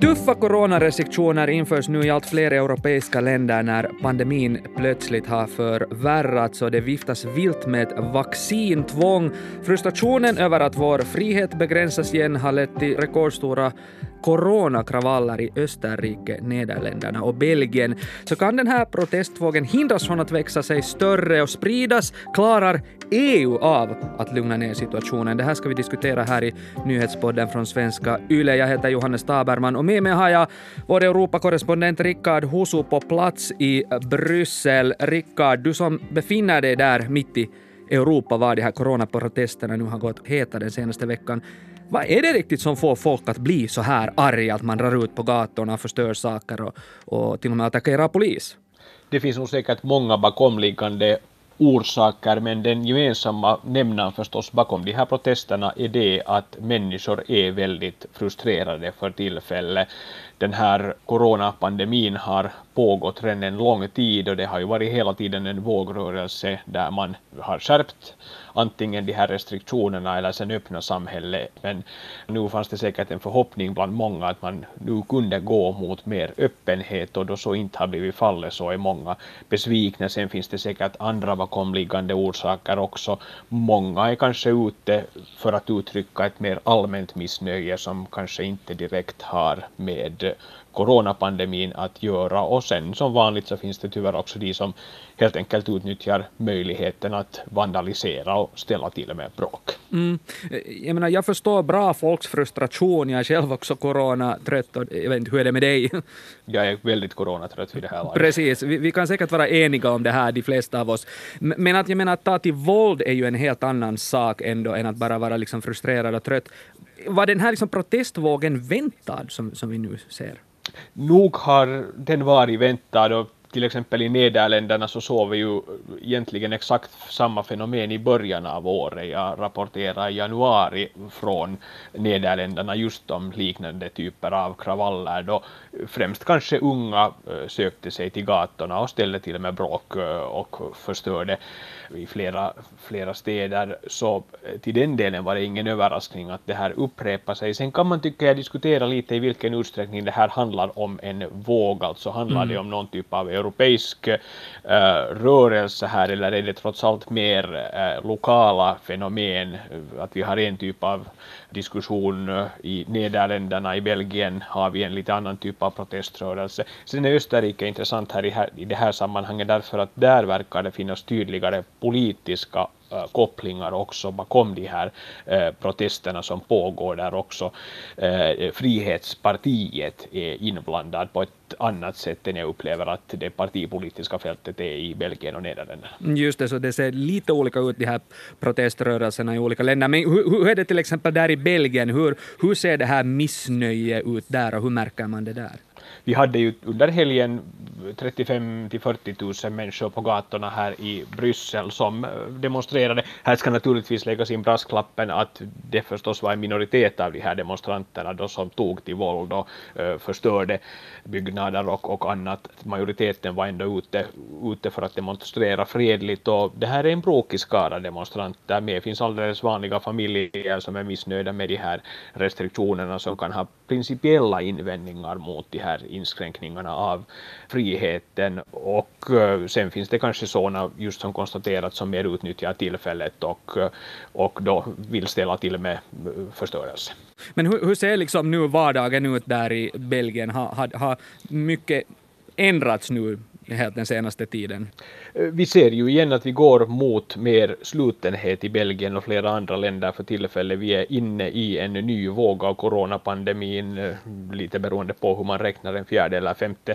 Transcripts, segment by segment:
Tuffa coronarestriktioner införs nu i allt fler europeiska länder när pandemin plötsligt har förvärrats och det viftas vilt med ett vaccintvång. Frustrationen över att vår frihet begränsas igen har lett till rekordstora coronakravaller i Österrike, Nederländerna och Belgien. Så kan den här protestvågen hindras från att växa sig större och spridas? Klarar EU av att lugna ner situationen? Det här ska vi diskutera här i nyhetspodden från svenska YLE. Jag heter Johannes Taberman och med mig har jag vår Europakorrespondent Rickard Husu på plats i Bryssel. Rickard, du som befinner dig där mitt i Europa var de här coronaprotesterna nu har gått heta den senaste veckan. Vad är det riktigt som får folk att bli så här arga att man drar ut på gatorna och förstör saker och, och till och med attackerar polis? Det finns nog säkert många bakomliggande orsaker, men den gemensamma nämnaren förstås bakom de här protesterna är det att människor är väldigt frustrerade för tillfället. Den här coronapandemin har pågått redan en lång tid och det har ju varit hela tiden en vågrörelse där man har skärpt antingen de här restriktionerna eller sen öppna samhället. Men nu fanns det säkert en förhoppning bland många att man nu kunde gå mot mer öppenhet och då så inte har blivit fallet så är många besvikna. Sen finns det säkert andra bakomliggande orsaker också. Många är kanske ute för att uttrycka ett mer allmänt missnöje som kanske inte direkt har med coronapandemin att göra och sen som vanligt så finns det tyvärr också de som helt enkelt utnyttjar möjligheten att vandalisera och ställa till med bråk. Mm. Jag menar, jag förstår bra folks frustration. Jag är själv också coronatrött och jag vet inte, hur är det med dig? Jag är väldigt coronatrött vid det här laget. Precis, vi, vi, kan säkert vara eniga om det här, de flesta av oss. Men att jag menar, att ta till våld är ju en helt annan sak ändå än att bara vara liksom frustrerad och trött. Var den här liksom protestvågen väntad som, som vi nu ser? Nog har den varit väntad och till exempel i Nederländerna så såg vi ju egentligen exakt samma fenomen i början av året. Jag rapporterade i januari från Nederländerna just om liknande typer av kravaller då främst kanske unga eh, sökte sig till gatorna och ställde till med bråk eh, och förstörde i flera, flera städer. Så eh, till den delen var det ingen överraskning att det här upprepar sig. Sen kan man tycka jag diskutera lite i vilken utsträckning det här handlar om en våg, alltså handlar mm. det om någon typ av europeisk eh, rörelse här eller är det trots allt mer eh, lokala fenomen, att vi har en typ av diskussion eh, i Nederländerna, i Belgien har vi en lite annan typ av proteströrelse. Sen är Österrike intressant här i, här, i det här sammanhanget därför att där verkar det finnas tydligare politiska Eh, kopplingar också bakom de här eh, protesterna som pågår där också eh, Frihetspartiet är inblandad på ett annat sätt än jag upplever att det partipolitiska fältet är i Belgien och Nederländerna. Mm, just det, så det ser lite olika ut de här proteströrelserna i olika länder. Men hur, hur är det till exempel där i Belgien? Hur, hur ser det här missnöje ut där och hur märker man det där? Vi hade ju under helgen 35 till 40 000 människor på gatorna här i Bryssel som eh, demonstrerade. Här ska naturligtvis läggas in brasklappen att det förstås var en minoritet av de här demonstranterna då som tog till våld och eh, förstörde byggnader och, och annat. Majoriteten var ändå ute, ute för att demonstrera fredligt och det här är en bråkig skara demonstranter med. Det finns alldeles vanliga familjer som är missnöjda med de här restriktionerna som kan ha principiella invändningar mot de här inskränkningarna av friheten och eh, sen finns det kanske sådana just som konstaterat som mer utnyttjar tillfället och, eh, och då vill ställa till med eh, förstörelse. Men hur, hur ser liksom nu vardagen ut där i Belgien? Har, ha, har mycket ändrats nu den senaste tiden? Eh, vi ser ju igen att vi går mot mer slutenhet i Belgien och flera andra länder för tillfället. Vi är inne i en ny våg av coronapandemin, eh, lite beroende på hur man räknar en fjärde eller femte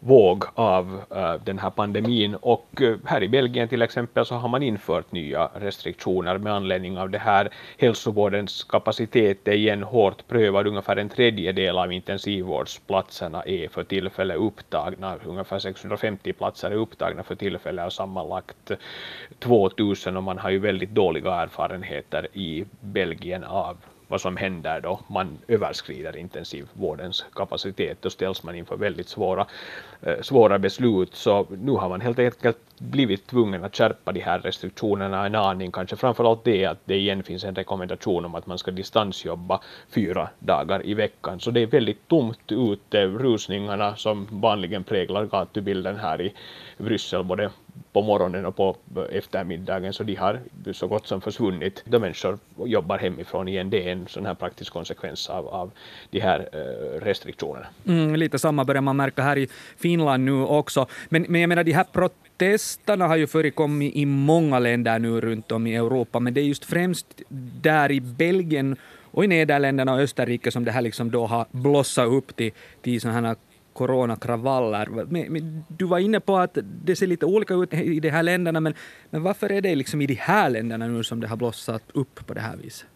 våg av uh, den här pandemin. Och uh, här i Belgien till exempel så har man infört nya restriktioner med anledning av det här. Hälsovårdens kapacitet är igen hårt prövad, ungefär en tredjedel av intensivvårdsplatserna är för tillfället upptagna, ungefär 650 platser är upptagna för tillfället och sammanlagt 2000 och man har ju väldigt dåliga erfarenheter i Belgien av vad som händer då man överskrider intensivvårdens kapacitet. Då ställs man inför väldigt svåra, eh, svåra beslut. Så nu har man helt enkelt blivit tvungen att skärpa de här restriktionerna en aning. Kanske framförallt det att det igen finns en rekommendation om att man ska distansjobba fyra dagar i veckan. Så det är väldigt tomt ute. Rusningarna som vanligen präglar gatubilden här i Bryssel både på morgonen och på eh, eftermiddagen så de har så gott som försvunnit då människor jobbar hemifrån igen. Det är en sån här praktisk konsekvens av, av de här eh, restriktionerna. Mm, lite samma börjar man märka här i Finland nu också. Men, men jag menar de här protesterna har ju förekommit i många länder nu runt om i Europa, men det är just främst där i Belgien och i Nederländerna och Österrike som det här liksom då har blossat upp till, till sådana här coronakravaller. Men, men, du var inne på att det ser lite olika ut i de här länderna, men, men varför är det liksom i de här länderna nu som det har blossat upp på det här viset?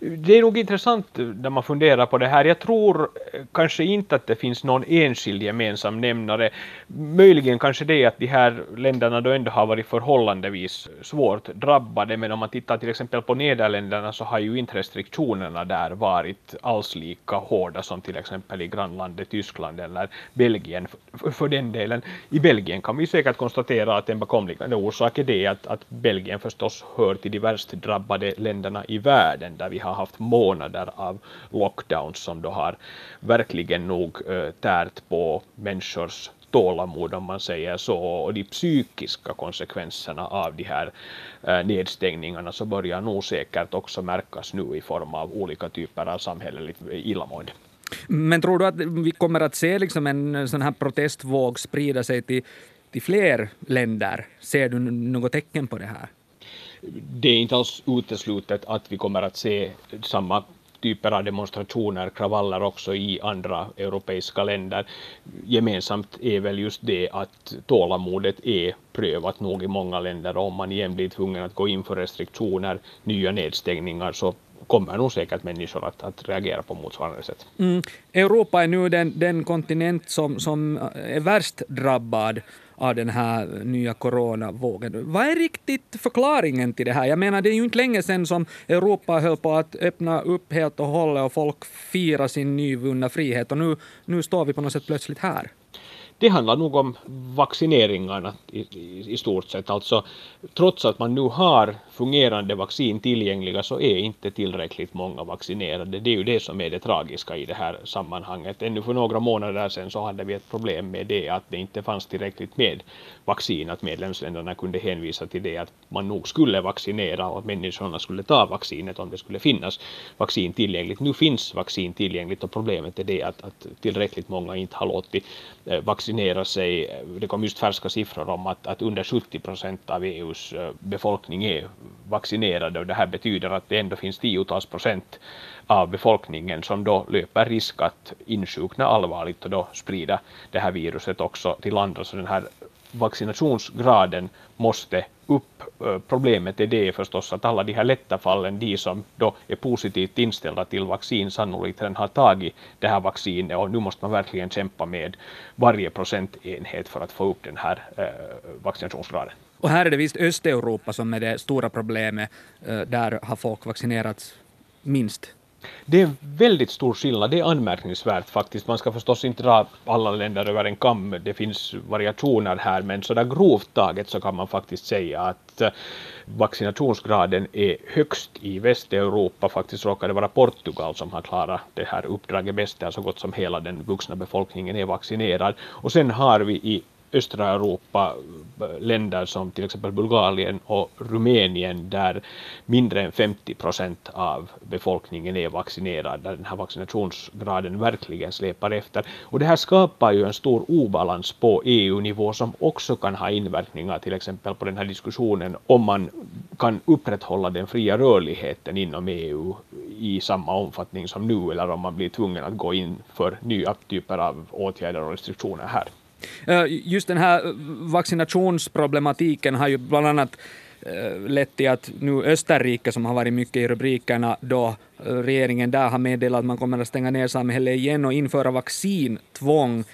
Det är nog intressant när man funderar på det här. Jag tror eh, kanske inte att det finns någon enskild gemensam nämnare. Möjligen kanske det att de här länderna då ändå har varit förhållandevis svårt drabbade, men om man tittar till exempel på Nederländerna så har ju inte restriktionerna där varit alls lika hårda som till exempel i grannlandet Tyskland eller Belgien för den delen. I Belgien kan vi säkert konstatera att en bakomliggande orsak är det att, att Belgien förstås hör till de värst drabbade länderna i världen där vi har haft månader av lockdowns som då har verkligen nog eh, tärt på människors tålamod om man säger så och de psykiska konsekvenserna av de här eh, nedstängningarna så börjar nog säkert också märkas nu i form av olika typer av samhälleligt eh, illamående. Men tror du att vi kommer att se liksom en sån här protestvåg sprida sig till, till fler länder? Ser du något tecken på det här? Det är inte alls uteslutet att vi kommer att se samma typer av demonstrationer, kravaller också i andra europeiska länder. Gemensamt är väl just det att tålamodet är prövat nog i många länder och om man igen blir tvungen att gå in för restriktioner, nya nedstängningar så kommer nog säkert människor att, att reagera på motsvarande sätt. Mm. Europa är nu den, den kontinent som, som är värst drabbad av den här nya coronavågen. Vad är riktigt förklaringen till det här? Jag menar, det är ju inte länge sedan som Europa höll på att öppna upp helt och hållet och folk firar sin nyvunna frihet och nu, nu står vi på något sätt plötsligt här. Det handlar nog om vaccineringarna i, i, i, stort sett. Alltså, trots att man nu har fungerande vaccin tillgängliga så är inte tillräckligt många vaccinerade. Det är ju det som är det tragiska i det här sammanhanget. Ännu för några månader sedan så hade vi ett problem med det att det inte fanns tillräckligt med vaccin, att medlemsländerna kunde hänvisa till det att man nog skulle vaccinera och att människorna skulle ta vaccinet om det skulle finnas vaccin tillgängligt. Nu finns vaccin tillgängligt och problemet är det att, att tillräckligt många inte har låtit eh, vaccinera sig. Det kom just färska siffror om att, att under 70 procent av EUs eh, befolkning är vaccinerade och det här betyder att det ändå finns tiotals procent av befolkningen som då löper risk att insjukna allvarligt och då sprida det här viruset också till andra. Så den här vaccinationsgraden måste upp. Eh, problemet är det förstås att alla de här lätta fallen, de som då är positivt inställda till vaccin, sannolikt redan har tagit det här vaccinet och nu måste man verkligen kämpa med varje procentenhet för att få upp den här eh, vaccinationsgraden. Och här är det visst Östeuropa som är det stora problemet. Eh, där har folk vaccinerats minst det är väldigt stor skillnad, det är anmärkningsvärt faktiskt. Man ska förstås inte dra alla länder över en kam, det finns variationer här, men sådär grovt taget så kan man faktiskt säga att eh, vaccinationsgraden är högst i Västeuropa. Faktiskt råkar det vara Portugal som har klarat det här uppdraget bäst, där så gott som hela den vuxna befolkningen är vaccinerad. Och sen har vi i östra Europa eh, länder som till exempel Bulgarien och Rumänien där mindre än 50 procent av befolkningen är vaccinerad, där den här vaccinationsgraden verkligen släpar efter. Och det här skapar ju en stor obalans på EU-nivå som också kan ha inverkningar till exempel på den här diskussionen om man kan upprätthålla den fria rörligheten inom EU i samma omfattning som nu eller om man blir tvungen att gå in för nya typer av åtgärder och restriktioner här. Eh, just den här eh, vaccinationsproblematiken har ju bland annat eh, lett till att nu Österrike, som har varit mycket i rubrikerna, då regeringen där har meddelat att man kommer att stänga ner samhället igen och införa vaccintvång.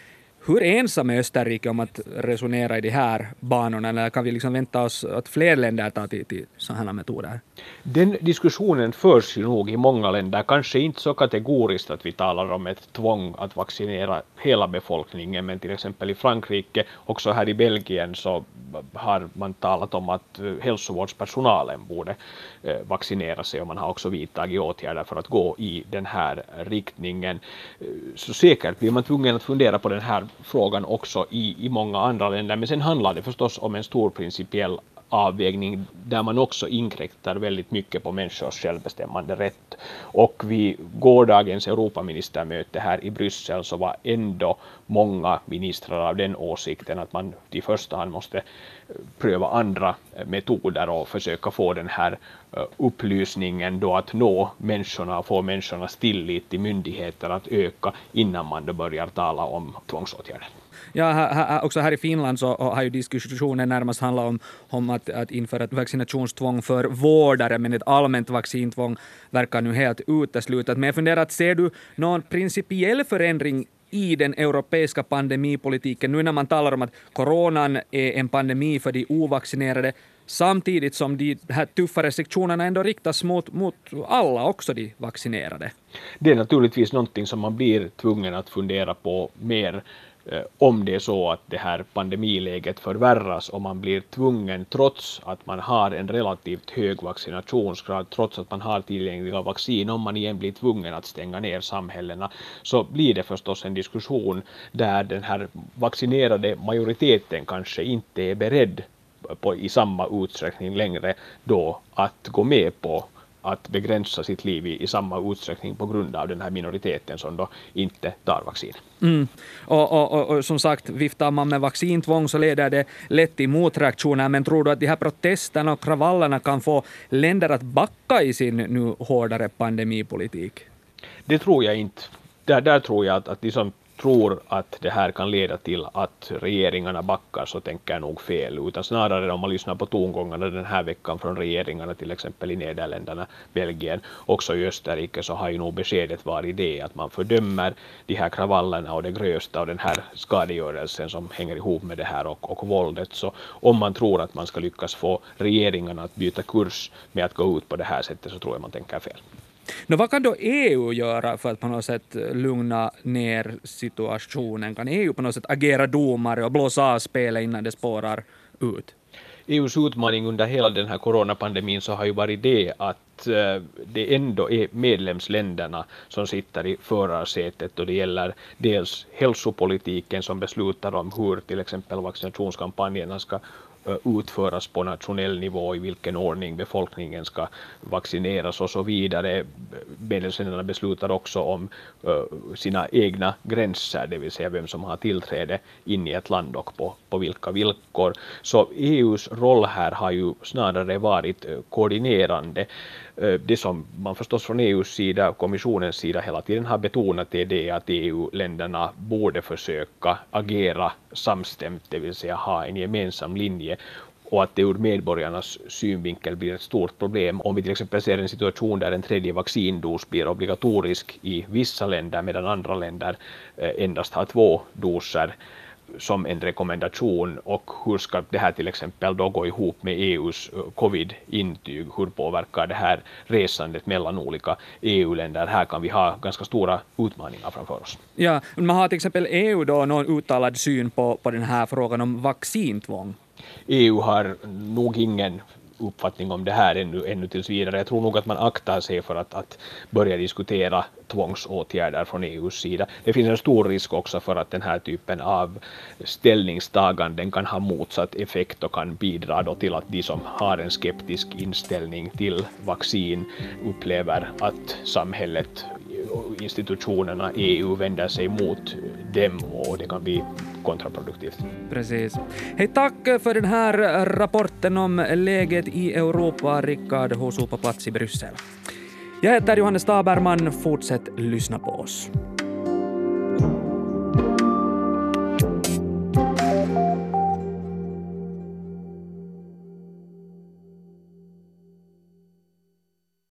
Hur ensam är Österrike om att resonera i de här banorna, eller kan vi liksom vänta oss att fler länder tar till, till sådana metoder? Den diskussionen förs ju nog i många länder, kanske inte så kategoriskt att vi talar om ett tvång att vaccinera hela befolkningen, men till exempel i Frankrike, också här i Belgien, så har man talat om att eh, hälsovårdspersonalen borde eh, vaccinera sig och man har också vidtagit åtgärder för att gå i den här riktningen. Eh, så säkert blir man tvungen att fundera på den här frågan också i, i många andra länder, men sen handlar det förstås om en stor principiell avvägning där man också inkräktar väldigt mycket på människors självbestämmande rätt. Och vid gårdagens Europaministermöte här i Bryssel så var ändå många ministrar av den åsikten att man i första hand måste eh, pröva andra eh, metoder och försöka få den här eh, upplysningen då att nå människorna och få människornas tillit till myndigheter att öka innan man då börjar tala om tvångsåtgärder. Ja, här, här, också här i Finland så har ju diskussionen närmast handlat om, om att, att införa ett vaccinationstvång för vårdare, men ett allmänt vaccintvång verkar nu helt uteslutet. Men jag funderar, att ser du någon principiell förändring i den europeiska pandemipolitiken nu när man talar om att coronan är en pandemi för de ovaccinerade samtidigt som de här tuffa restriktionerna ändå riktas mot, mot alla, också de vaccinerade? Det är naturligtvis någonting som man blir tvungen att fundera på mer Eh, om det är så att det här pandemiläget förvärras och man blir tvungen, trots att man har en relativt hög vaccinationsgrad, trots att man har tillgängliga vaccin, om man igen blir tvungen att stänga ner samhällena, så blir det förstås en diskussion där den här vaccinerade majoriteten kanske inte är beredd på, i samma utsträckning längre då att gå med på att begränsa sitt liv i, i samma utsträckning på grund av den här minoriteten som då inte tar vaccin. Mm. Och, och, och, och, som sagt, viftar man med vaccintvång så leder det lätt till motreaktioner. Men tror du att de här protesterna och kravallerna kan få länder att backa i sin nu hårdare pandemipolitik? Det tror jag inte. Där, där tror jag att, att de som tror att det här kan leda till att regeringarna backar så tänker jag nog fel. Utan snarare om man lyssnar på tongångarna den här veckan från regeringarna till exempel i Nederländerna, Belgien, också i Österrike så har ju nog beskedet varit det att man fördömer de här kravallerna och det grösta och den här skadegörelsen som hänger ihop med det här och, och våldet. Så om man tror att man ska lyckas få regeringarna att byta kurs med att gå ut på det här sättet så tror jag man tänker fel. Nå, vad kan då EU göra för att på något sätt lugna ner situationen? Kan EU på något sätt agera domare och blåsa av spelet innan det spårar ut? EUs utmaning under hela den här coronapandemin så har ju varit det att eh, det ändå är medlemsländerna som sitter i förarsätet då det gäller dels hälsopolitiken som beslutar om hur till exempel vaccinationskampanjerna ska utföras på nationell nivå, i vilken ordning befolkningen ska vaccineras och så vidare. Medlemsländerna beslutar också om sina egna gränser, det vill säga vem som har tillträde in i ett land och på, på vilka villkor. Så EUs roll här har ju snarare varit koordinerande. Det som man förstås från EUs sida, kommissionens sida hela tiden har betonat är det att EU-länderna borde försöka agera samstämt, det vill säga ha en gemensam linje och att det ur medborgarnas synvinkel blir ett stort problem om vi till exempel ser en situation där en tredje vaccindos blir obligatorisk i vissa länder medan andra länder eh, endast har två doser som en rekommendation och hur ska det här till exempel då gå ihop med EUs eh, covid-intyg? Hur påverkar det här resandet mellan olika EU-länder? Här kan vi ha ganska stora utmaningar framför oss. Ja, man har till exempel EU då någon uttalad syn på, på den här frågan om vaccintvång? EU har nog ingen uppfattning om det här ännu, ännu tills vidare. Jag tror nog att man aktar sig för att, att börja diskutera tvångsåtgärder från EUs sida. Det finns en stor risk också för att den här typen av ställningstaganden kan ha motsatt effekt och kan bidra då till att de som har en skeptisk inställning till vaccin upplever att samhället institutionerna EU vänder sig mot dem och det kan bli kontraproduktivt. Precis. Hej, tack för den här rapporten om läget i Europa, Rickard Hosu på plats i Bryssel. Jag heter Johannes Taberman, fortsätt lyssna på oss.